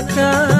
बचा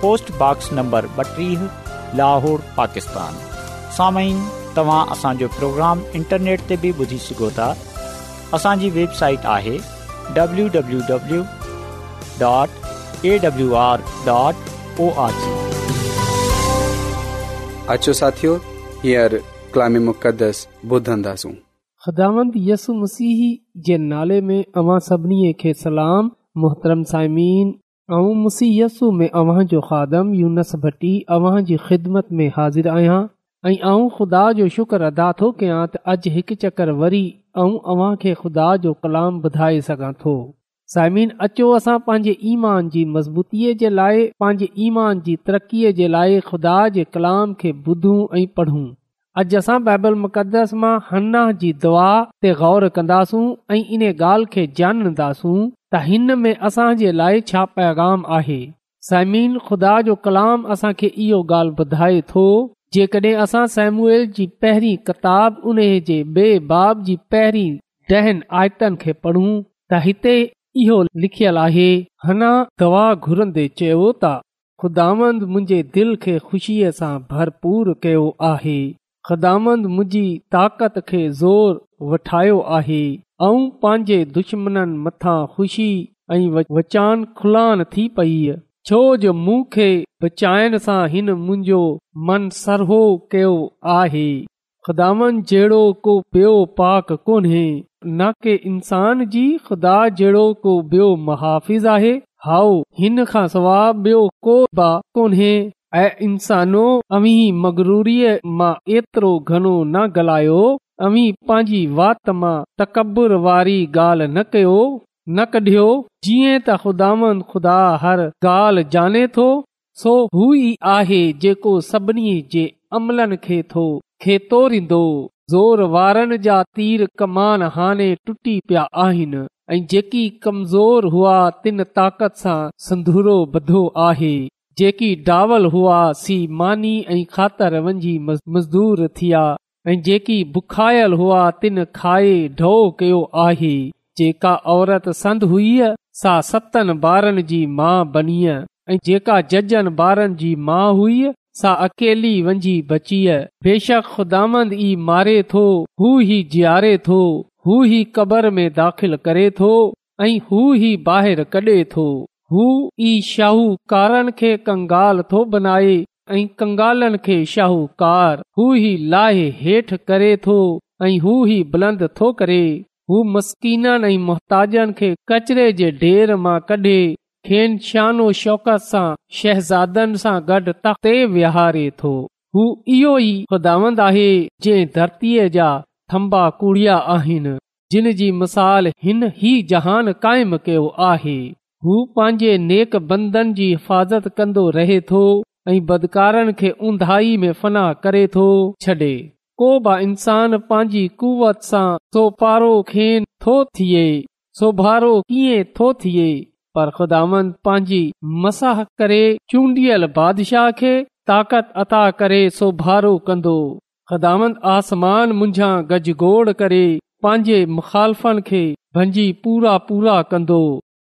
post box number 32 Lahore Pakistan سامعين توا اسا جو پروگرام انٹرنیٹ تے بھی بودھی سکو تا اسا جي ويب سائيٽ آهي www.awr.org اچو ساتھیو هيئر کلامي مقدس ٻڌنداسون خدامند يسوع مسیحي جي نالے ۾ اوا سڀني سلام محترم ऐं मुसीयस्सु में अव्हां जो खादम यूनस यूनसभटी अव्हां जी ख़िदमत में हाज़िर आहियां ऐं ख़ुदा जो शुक्र अदा थो कयां त अॼु हिकु चकर वरी ऐं अव्हां खे ख़ुदा जो कलाम ॿुधाए सघां थो साइमिन अचो असां पंहिंजे ईमान जी मज़बूतीअ जे लाइ पंहिंजे ईमान जी तरक़ीअ जे लाइ खुदा जे कलाम खे ॿुधूं ऐं अॼु असां बाइबल मुक़दस मां हन्ना जी दुआ ते ग़ौर कन्दासूं ऐं इन ॻाल्हि खे ॼाणींदासूं त हिन में असांजे लाइ छा पैगाम आहे समीन ख़ुदा जो कलाम असांखे इहो ॻाल्हि ॿुधाए थो जेकड॒हिं असां सेमुएल जी पहिरीं किताब जे बे॒ बाब जी पहिरीं आयतन खे पढ़ूं त हिते इहो लिखियल आहे हना दवा घुरंदे चयो त ख़ुदांद मुंहिंजे दिलि खे खु़शीअ सां भरपूर कयो आहे ख़दामंद मुंहिंजी ताक़त खे ज़ोर वठायो आहे ऐं पंहिंजे दुश्मन मथां ख़ुशी ऐं वचान खुलान थी पई छो जो मूं खे बचाइण सां हिन मुंहिंजो मन सरहो कयो आहे ख़िदामंद जहिड़ो को ॿियो पाक कोन्हे न के इंसान जी ख़ुदा जहिड़ो को बि महाफ़िज़ आहे हाउ हिन खां सवाइ ॿियो को कोन्हे ऐं अवी अव्हीं मगरूरी एतिरो घणो न ॻाल्हायो अवी पंहिंजी वात मां तकब्बु वारी ॻाल्हि न कयो न कढियो जीअं त ख़ुदा ख़ुदा हर ॻाल्हि जाने थो सो हू ई आहे जेको सभिनी जे अमलनि खे थो खे तोरींदो ज़ोर वारनि जा तीर कमान हाने टुटी पिया आहिनि ऐं जेकी कमज़ोर हुआ तिन ताकत सां संदूरो ॿधो आहे जेकी डावल हुआ सी मानी ऐं ख़ातिर वंझी मज़दूर थिया ऐं जेकी बुखायल हुआ तिन खाए ढो कयो आहे जेका औरत संद हुई सा सतनि ॿारनि जी माउ बनीअ ऐं जेका जजनि ॿारनि जी माउ हुई सा अकेली वंझी बचीय बेशक ख़ुदामंद ई मारे थो हू ई जियारे थो हू ई कबर में दाख़िल करे थो ऐं हू ही बाहिरि कडे थो हू ई शाहूकारनि खे कंगाल थो बनाए ऐं कंगालनि खे शाहूकार हू ई लाहे हेठि करे थो ऐं हू ई बुलंद थो करे हू मस्कीन ऐं मोहताजनि खे कचरे जे कढे खेौक सां शहज़ादनि सां गॾु तख़्त ते विहारे थो हू इहो ई ख़ाव आहे जंहिं धरतीअ जा थंबा कूड़िया आहिनि जिन जी मिसाल हिन ई जहान क़ाइमु कयो आहे हू पंहिंजे नेक बंदन जी हिफ़ाज़त कंदो रहे थो ऐं बदकारनि खे उंधाई में फना करे थो छॾे को बि इंसानु पंहिंजी कुवत सां सोपारो खेन थो थिए सोभारो कीअं थो थिए पर ख़ुदामंद पंहिंजी मसाह करे चूंडियल बादशाह खे ताक़त अता करे सोभारो कंदो ख़ुदामंद आसमान मुंझां गजगोड़ करे पंहिंजे मुखालफ़नि खे भंजी पूरा पूरा कंदो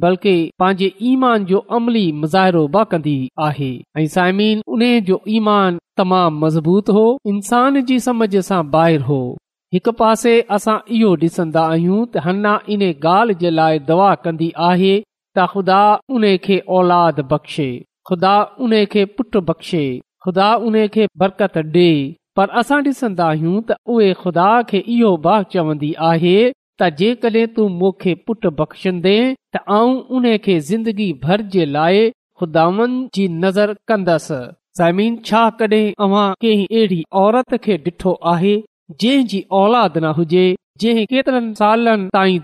बल्कि पंहिंजे ईमान जो अमली मुज़ाहिरो बंदी आहे उन जो ईमान तमामु मज़बूत हो इंसान जी समझ सां बाहिरि हो हिकु पासे असां इहो डि॒सन्दा आहियूं त हना इन ॻाल्हि जे लाइ दवा कंदी आहे त ख़ुदा उन खे औलाद बख़्शे ख़ुदा उन खे पुटु बख़्शे ख़ुदा उन खे बरकत डे पर असां ॾिसंदा आहियूं त उहे ख़ुदा खे इहो बाह चवन्दी आहे त जेकॾहिं तूं मूंखे पुट बख़्शंदे त आऊं उन खे ज़िंदगी भर जे लाइ खुदा कंदसि औरत खे ॾिठो आहे जी औलाद न हुजे जंहिं केतरनि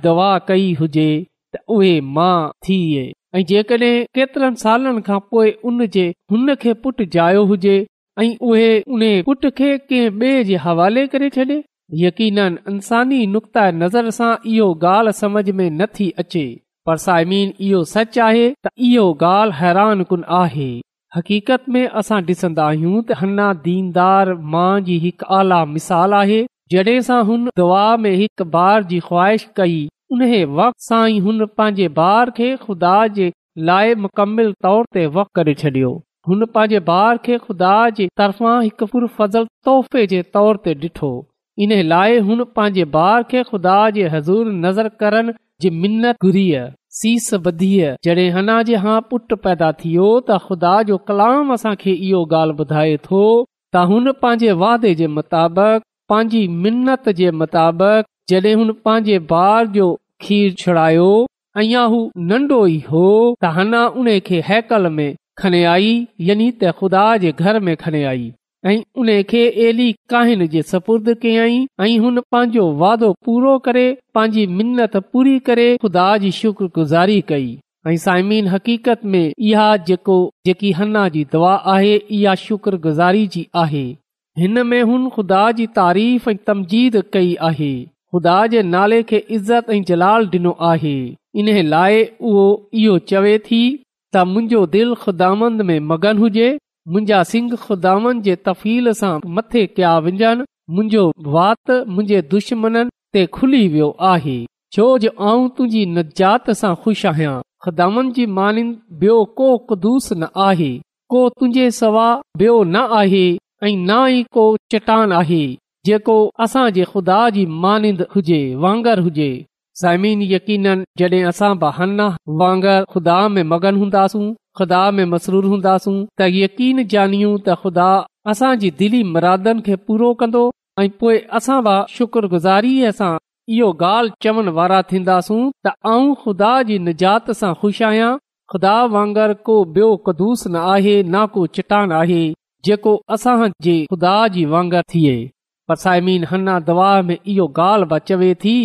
जेकॾहिं पुटु जायो हुजे ऐं उहे जे हवाले करे छॾे यन इंसानी नुक़्त नज़र सां इहो ॻाल्हि समझ में नथी अचे पर साइमीन इहो सच आहे त इहो ॻाल्हि हैरान कुन आहे हक़ीक़त में असां डि॒सन्दा आहियूं त हन्ना दीनदार मां जी हिकु आला मिसाल आहे जड॒हिं सां हुन दुआ में हिकु बार जी ख़्वाहिश कई उन्हे वक़्त सां ई हुन पंहिंजे ॿार खे ख़ुदा जे लाइ मुकम्मिल तौर ते वक करे छडि॒यो हुन पंहिंजे ॿार खे ख़ुदा जे तरफ़ां हिकु पुरुफल तोहफ़े जे तौर ते ॾिठो इन लाइ हुन पंहिंजे ॿार खे खुदा जे हज़ूर नज़र करण सीस बधीअ जॾहिं पुट पैदा थियो त ख़ुदा जो कलाम असांखे इहो ॻाल्हि ॿुधाए थो त हुन पंहिंजे वादे जे मुताबिक़ पंहिंजी मिनत जे मुताबिक जडे॒ हुन पंहिंजे ॿार जो खीर छुड़ायो अञा हू नन्ढो ई हो त उन खे हैकल में खने आई यनी त ख़ुदा जे घर में खने आई ऐं उन खे अली काहिनी जे सपुर्द कयईं ऐं हुन पंहिंजो वादो पूरो करे पंहिंजी मिनत पूरी करे ख़ुदा जी शुक्रगुज़ारी कई ऐं साइमीन हक़ीक़त में इहा जेको जेकी हना जी दुआ आहे इहा शुक्रगुज़ारी जी आहे हिन में हुन ख़ुदा जी तारीफ़ ऐं तमजीद कई आहे ख़ुदा जे नाले खे इज़त ऐं जलाल ॾिनो आहे इन्हे लाइ उहो इहो चवे थी त मुंहिंजो दिलि ख़ुदांद में मगन हुजे मुंहिंजा सिंघ خداون जे तफ़ील सां मथे कया विञनि मुंहिंजो वात मुंहिंजे दुश्मन ते खुली वियो आहे छो जो आऊं तुंहिंजी نجات सां ख़ुशि आहियां خداون जी मानि ॿियो को قدوس न आहे को तुंहिंजे सवा न आहे ऐं न ई को चटान आहे जेको असांजे ख़ुदा जी मानिंद हुजे वांगर हुजे ज़मीन यकीन जॾहिं असां बहना वांगर ख़ुदा में मगन हूंदासूं ख़ुदा में मसरूर हूंदासूं त यकीन ॼानियूं त ख़ुदा असांजी दिली मुरादनि खे पूरो कंदो ऐ पोएं असां शुक्रगुज़ारीअ सां इहो ॻाल्हि चवण वारा थींदासूं त आऊं खुदा जी निजात सां ख़ुशि आहियां ख़ुदा वांगुरु को बियो कदुूस न आहे न को चिटान आहे जेको असां जे ख़ुदा जी वांगर थिए पर साइमीना दवा में इहो ॻाल्हि चवे थी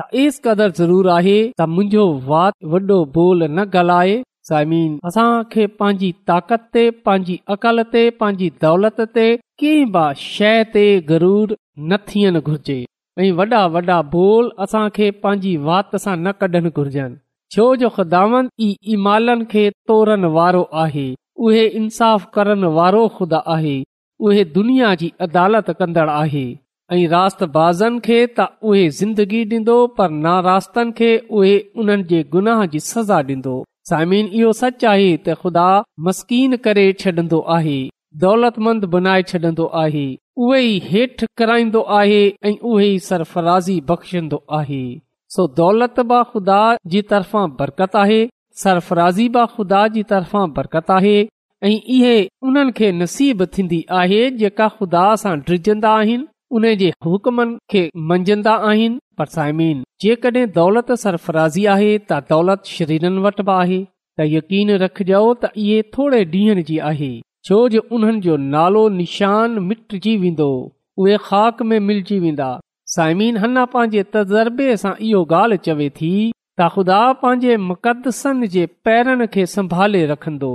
त एस क़दुरु ज़रूरु आहे त मुंहिंजो वात वॾो बोल न ॻाल्हाए साइमिन असां खे पंहिंजी ताक़त ते पांजी अकल ते पंहिंजी दौलत ते कंहिं बि शइ ते गरूर न थियनि घुर्जे ऐं वॾा वॾा बोल असां खे पंहिंजी वात सां न कढनि घुर्जनि छो जो ख़ुदावन ई ईमाल खे तोड़न वारो आहे उहे इंसाफ़ करण वारो ख़ुदा आहे उहे दुनिया जी अदालत कंदड़ आहे ऐं रात बाज़नि खे त उहे ज़िंदगी ॾींदो पर नारास्तनि खे उहे उन्हनि जे गुनाह जी सज़ा ॾींदो साइमिन इहो सच आहे त ख़ुदा मस्कीन करे छॾींदो आहे दौलत बनाए छॾंदो आहे उहे ई हेठि कराईंदो आहे ऐं उहो ई सरफराज़ी बख़्शंदो आहे सो दौलत ब खुदा जी तरफ़ां बरकत आहे सरफराज़ी बा ख़ुदा जी तरफ़ां बरकत आहे ऐं इहे उन्हनि खे नसीब थींदी आहे जेका खुदा सां ड्रिजंदा आहिनि उन जे हुकमनि खे मंझंदा पर साइमिन जेकॾहिं दौलत सरफराज़ी आहे त दौलत शरीरनि वटि बि आहे त यकीन रखजो त इहे थोरे ॾींहनि जी आहे छो जो उन्हनि जो नालो निशान मिटजी वेंदो उहे ख़ाक में मिलजी वेंदा साइमीन अना पंहिंजे तज़रबे सां इहो ॻाल्हि चवे थी त ख़ुदा पंहिंजे मुक़दसनि जे पैरनि खे संभाले रखंदो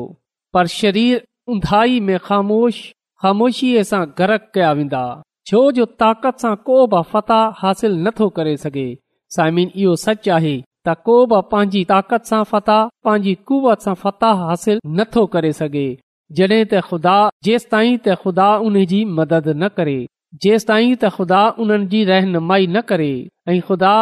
पर शरीर उंधाई में ख़ामोश ख़ामोशीअ सां गरक कया वेंदा छो जो ताक़त सां को बि फताह हासिल नथो करे सघे साइमिन इहो सच आहे त को बि पंहिंजी ताक़त सां फ़तह पंहिंजी कुवत सां फतह हासिल नथो करे सघे जॾहिं त ख़ुदा जेस ताईं त ख़ुदा उन जी मदद न करे जेस ताईं त ख़ुदा उन्हनि जी रहनुमाई न करे ऐं खुदा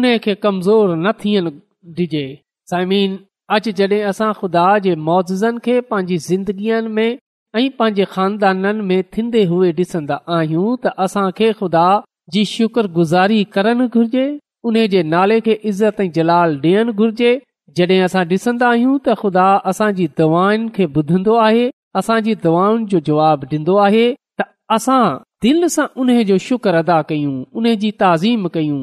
उन खे कमज़ोर न थियणु डिजे साइमिन अॼ जड॒हिं असां ख़ुदा जे मुआज़नि खे पंहिंजी ज़िंदगीअ में ऐं पंहिंजे ख़ानदाननि में थी हुए डि॒संदा आहियूं त असांखे ख़ुदा जी शुक्रगुज़ारी करणु घुर्जे उन जे नाले खे इज़त ऐं जलाल ॾियणु घुर्जे जॾहिं असां ॾिसंदा आहियूं त ख़ुदा असांजी दवाउनि खे ॿुधंदो आहे असांजी दवाउनि जो जवाबु ॾींदो आहे त असां दिलि सां उन्हे जो शुक्र अदा कयूं उनजी तज़ीम कयूं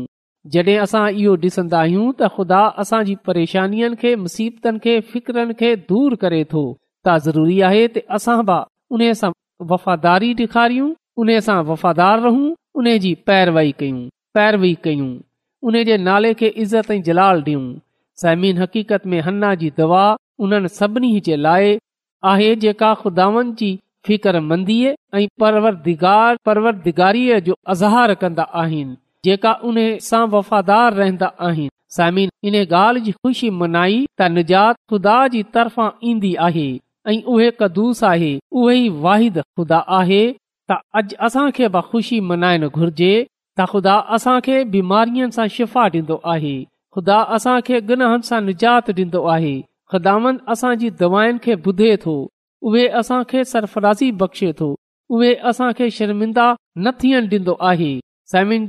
जडहिं असां इहो डि॒संदा आहियूं त ख़ुदा असांजी परेशानियुनि खे मुसीबतनि खे फिक़्रनि खे दूर करे थो आहे असां बि उन सां वफ़ादारी वफ़ादार रहूं उन जे नाले खे इज़त जी दवा लाइ आहे जेका खुदावन जी फिकरमंदी ऐं परवरिगार परवरिगारीअ जो अज़हार कंदा आहिनि जेका उन सां वफ़ादार रहंदा आहिनि साइमिन इन ॻाल्हि जी खुशी मनाई त निजात ख़ुदा जी तरफ़ा ईंदी आहे ऐं उहेस आहे उहे आहे त अॼ असांखे ख़ुशी मनाइण घुर्जे त ख़ुदा असांखे बीमारियुनि सां शिफ़ा ॾींदो आहे ख़ुदा असांखे गनाहनि सां निजात ॾींदो आहे ख़ुदानि असांजी दवायुनि खे ॿुधे थो उहे असांखे सरफराज़ी बख़्शे थो उहे असां खे शर्मिंदा न थियण डि॒नो आहे समीन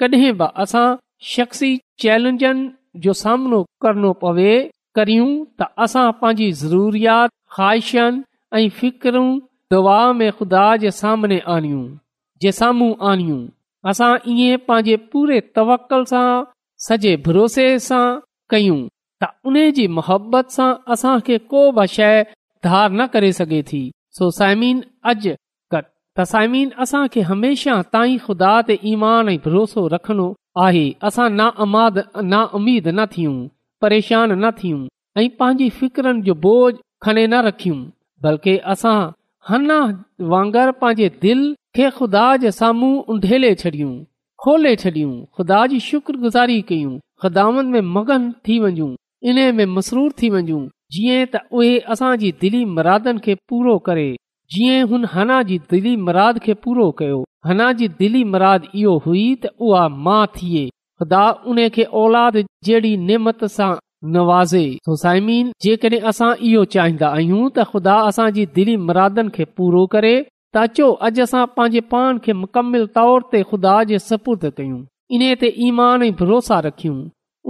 कॾहिं बि असां शख्सी चैलेंजन जो सामनो करणो पवे त असां पंहिंजी ज़रूरियात ख़्वाहिशनि ऐं फिक्रूं दुआ में ख़ुदा जे सामने जे साम्हूं आणियूं असां ईअं पंहिंजे पूरे तवकल सां सॼे भरोसे सां कयूं त उन जी मोहबत सां असांखे को बि शइ धार न करे सघे थी सो साइमिन अॼ त साइमीन असां खे हमेशा ताईं ख़ुदा ते ईमान ऐं भरोसो रखणो आहे असां ना नाउमीद न थियूं परेशान न थियूं ऐं पंहिंजी फिकरनि जो बोझ खणी न रखियूं बल्कि असां अन्ना वांगर पंहिंजे दिल खे खुदा जे साम्हूं उंडेले छॾियूं खोले छॾियूं ख़ुदा जी शुक्रगुज़ारी कयूं ख़ुदानि में मगन थी वञूं इन में मसरूर थी वञूं जीअं त उहे असांजी दिली मुरादनि खे पूरो करे जीअं हुन हना जी दिली मराद खे पूरो कयो अना जी दिली मराद इहो हुई त उहा माउ थिए ख़ुदा उन खे औलाद जहिड़ी नेमत सां नवाज़े जेकॾहिं असां इहो चाहींदा आहियूं त ख़ुदा दिली करे अचो अॼु असां पंहिंजे पाण खे मुकमल तौर ते ख़ुदा जे सपुर्द कयूं इन ते ईमान ऐं भरोसा रखियूं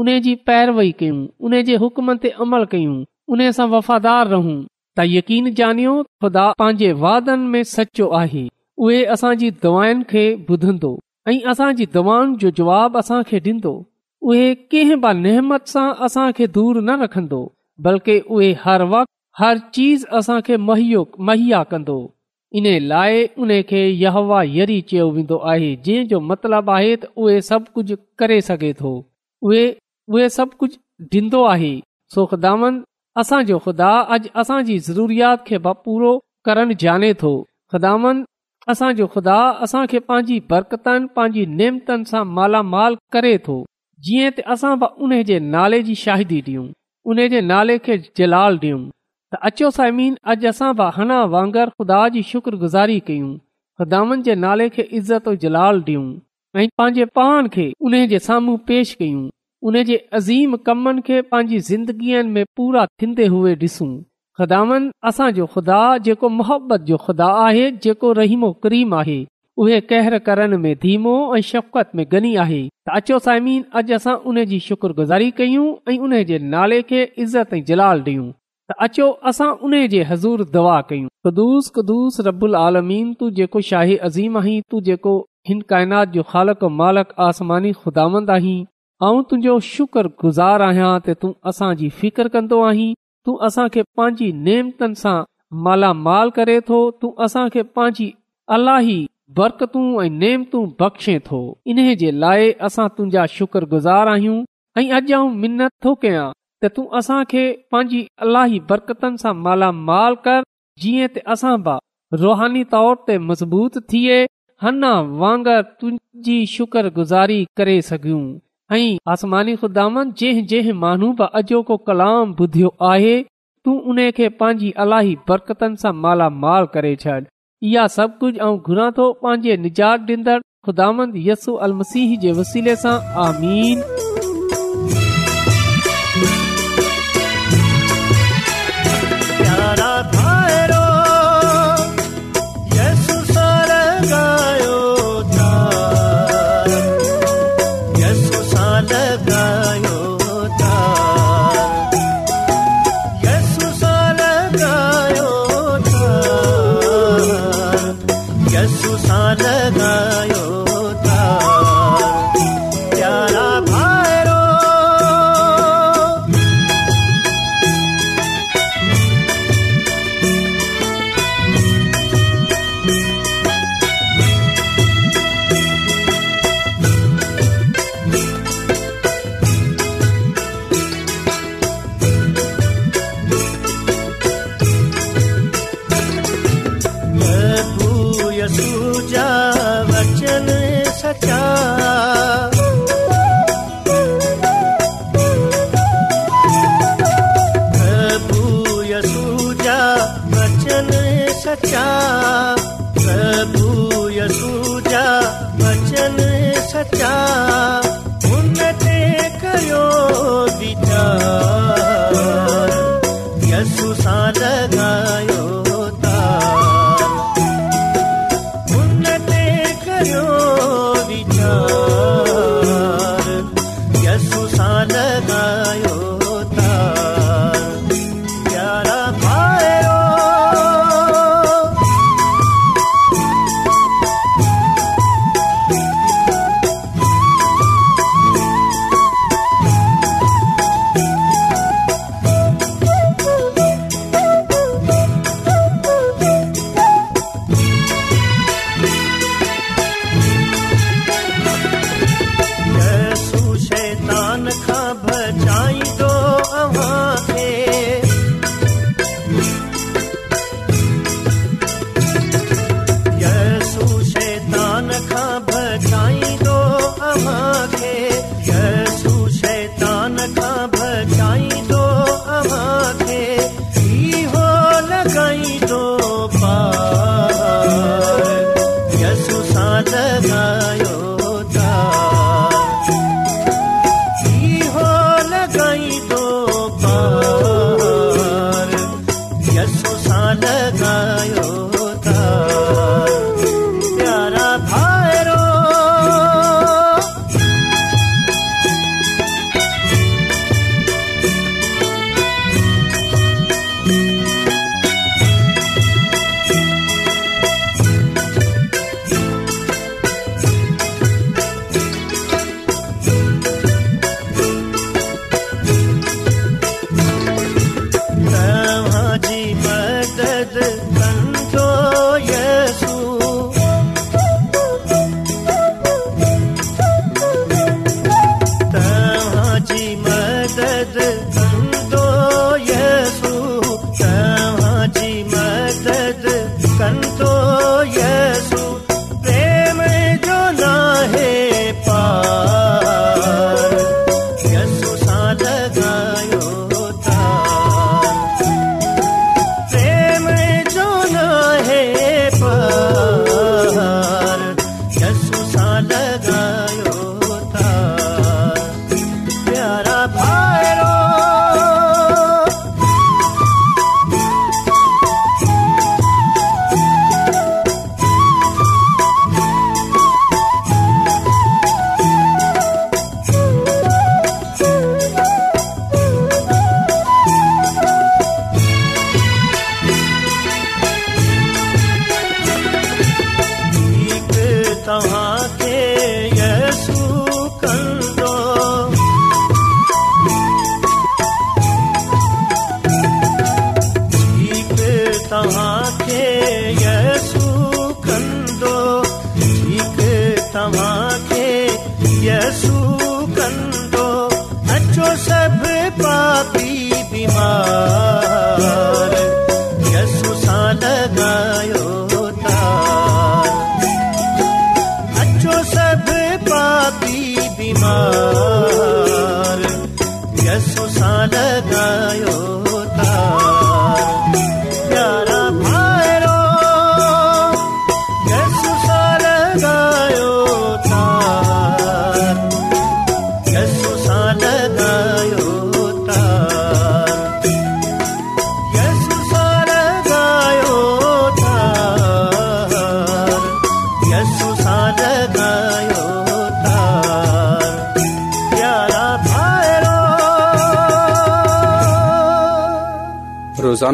उन जी पैरवई कयूं उन जे हुकमनि ते अमल कयूं उन सां वफ़ादार रहूं त यकीन जानियो खुदा पंहिंजे वादनि में सचो आहे उहे असांजी दवाउनि खे ॿुधंदो असांजी दुआ जो जवाब असांखे ॾींदो उहे कंहिं बि नहमत सां असांखे दूर न रखंदो बल्कि उहे हर वक़्त हर चीज़ मुहैया कंदो इन लाए उन खे चयो वेंदो आहे जंहिंजो मतिलब आहे त उहे सभु कुझु करे सघे थो उहे उहे सभु ॾींदो आहे सो असांजो ख़ुदा अॼु असांजी ज़रूरियात खे पूरो करण जाने थो ख़ुदामन असांजो खुदा असां खे पंहिंजी बरकतनि पांजी नेमतनि सां मालामाल करे थो जीअं त असां बि उन जे नाले जी शाहिदी ॾियूं उन जे नाले खे जलाल डि॒यूं त अचो साइमीन अॼु असां हना वांगर ख़ुदा जी शुक्रगुज़ारी कयूं ख़ुदानि जे नाले खे इज़तो जलाल डि॒यूं ऐं पंहिंजे पवान खे उन जे साम्हूं पेश कयूं उन जे अज़ीम कमनि खे पंहिंजी ज़िंदगीअ में पूरा थीन्दे हुए ॾिसूं ख़ुदामंद असांजो ख़ुदा जेको मोहबत जो ख़ुदा आहे जेको रहीमो करीम आहे उहे कहर करण में धीमो ऐं शफ़क़त में गनी आहे त अचो साइमीन अॼु असां उन जी शुक्रगुज़ारी कयूं ऐं उन जे नाले खे इज़त ऐं जलाल ॾियूं त अचो असां उन जे हज़ूर दवा कयूं रबु रबुल आलमीन तू जेको शाही अज़ीम आहीं तू जेको हिन काइनात जो खालक मालक आसमानी ख़ुदांद आहीं ऐं तुंहिंजो शुक्रगुज़ार आहियां त तूं असांजी फिकिर कंदो आहीं तूं असां खे पंहिंजी नेमतनि सां मालामाल करे थो तूं असांखे पंहिंजी अलाही बरकतूं ऐं नेमतूं बख़्शे थो इन्हे जे लाइ असां तुंहिंजा शुक्रगुज़ार आहियूं ऐं अॼु आऊं मिनत थो कयां त तूं असांखे पंहिंजी अलाही बरकतनि सां मालामाल कर जीअं त असां बि रुहानी तौर ते मज़बूत थिए हना वांगुर तुंहिंजी शुक्रगुज़ारी करे सघूं आसमानी ख़ुदामंद जंहिं जंहिं माण्हू बि अॼोको कलाम ॿुधियो आहे तू उन खे पंहिंजी अलाही बरकतनि सां मालामाल करे छॾ इहा सभु कुझु ऐं घुरा थो पंहिंजे निजात डींदड़ ख़ुदांद यस अलमसी जे वसीले सां आमीन show.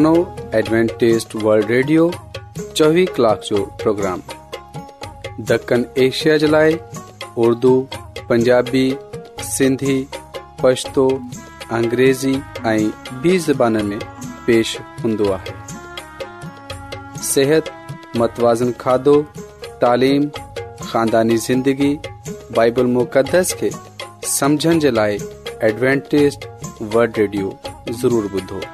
Adventist World Radio radio कलाक जो प्रोग्राम दखण एशिया जे लाइ उर्दू पंजाबी सिंधी पशतो अंग्रेज़ी بی बि میں پیش पेश صحت متوازن کھادو تعلیم خاندانی زندگی بائبل مقدس बाइबल سمجھن جلائے समझण जे ریڈیو ضرور वल्ड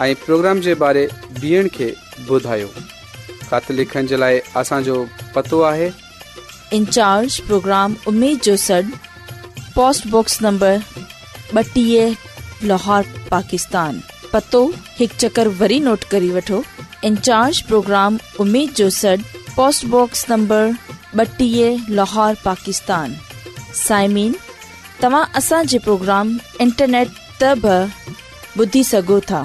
इन प्रोग्राम प्रोग्राम साइमिन तव्हांजे प्रोग्राम इंटरनेट त ॿुधी सघो था